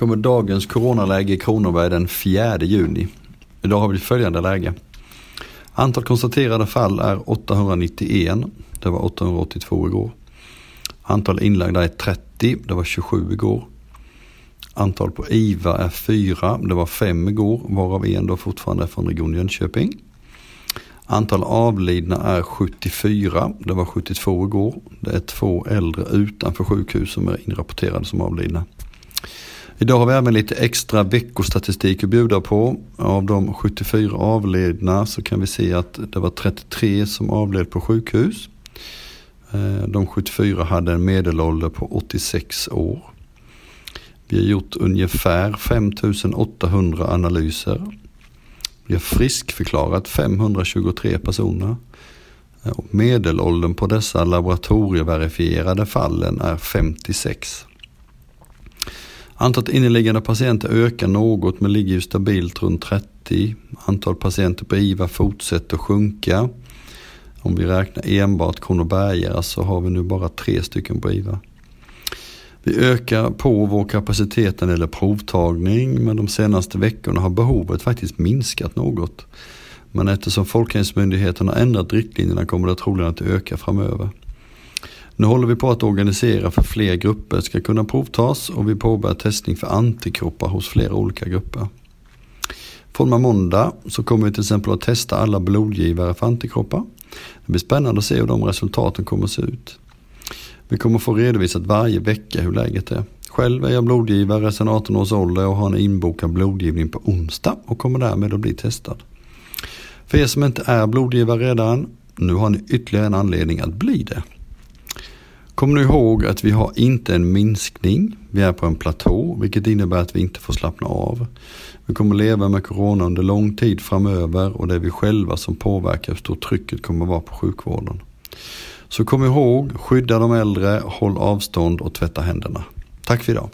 kommer dagens coronaläge i Kronoberg den 4 juni. Idag har vi följande läge. Antal konstaterade fall är 891. Det var 882 igår. Antal inlagda är 30. Det var 27 igår. Antal på IVA är 4. Det var 5 igår, varav en då fortfarande är från Region Jönköping. Antal avlidna är 74. Det var 72 igår. Det är två äldre utanför sjukhus som är inrapporterade som avlidna. Idag har vi även lite extra veckostatistik att bjuda på. Av de 74 avlidna så kan vi se att det var 33 som avled på sjukhus. Eh, de 74 hade en medelålder på 86 år. Vi har gjort ungefär 5800 analyser. Vi har friskförklarat 523 personer. Eh, medelåldern på dessa laboratorieverifierade fallen är 56. Antalet inneliggande patienter ökar något men ligger ju stabilt runt 30. Antal patienter på IVA fortsätter sjunka. Om vi räknar enbart Kronobergare så alltså har vi nu bara tre stycken på IVA. Vi ökar på vår kapacitet när det gäller provtagning men de senaste veckorna har behovet faktiskt minskat något. Men eftersom Folkhälsomyndigheten har ändrat riktlinjerna kommer det troligen att öka framöver. Nu håller vi på att organisera för fler grupper ska kunna provtas och vi påbörjar testning för antikroppar hos flera olika grupper. Från och måndag så kommer vi till exempel att testa alla blodgivare för antikroppar. Det blir spännande att se hur de resultaten kommer att se ut. Vi kommer få redovisat varje vecka hur läget är. Själv är jag blodgivare sedan 18 års ålder och har en inbokad blodgivning på onsdag och kommer därmed att bli testad. För er som inte är blodgivare redan, nu har ni ytterligare en anledning att bli det. Kom nu ihåg att vi har inte en minskning, vi är på en platå vilket innebär att vi inte får slappna av. Vi kommer leva med corona under lång tid framöver och det är vi själva som påverkar hur stort trycket kommer vara på sjukvården. Så kom ihåg, skydda de äldre, håll avstånd och tvätta händerna. Tack för idag.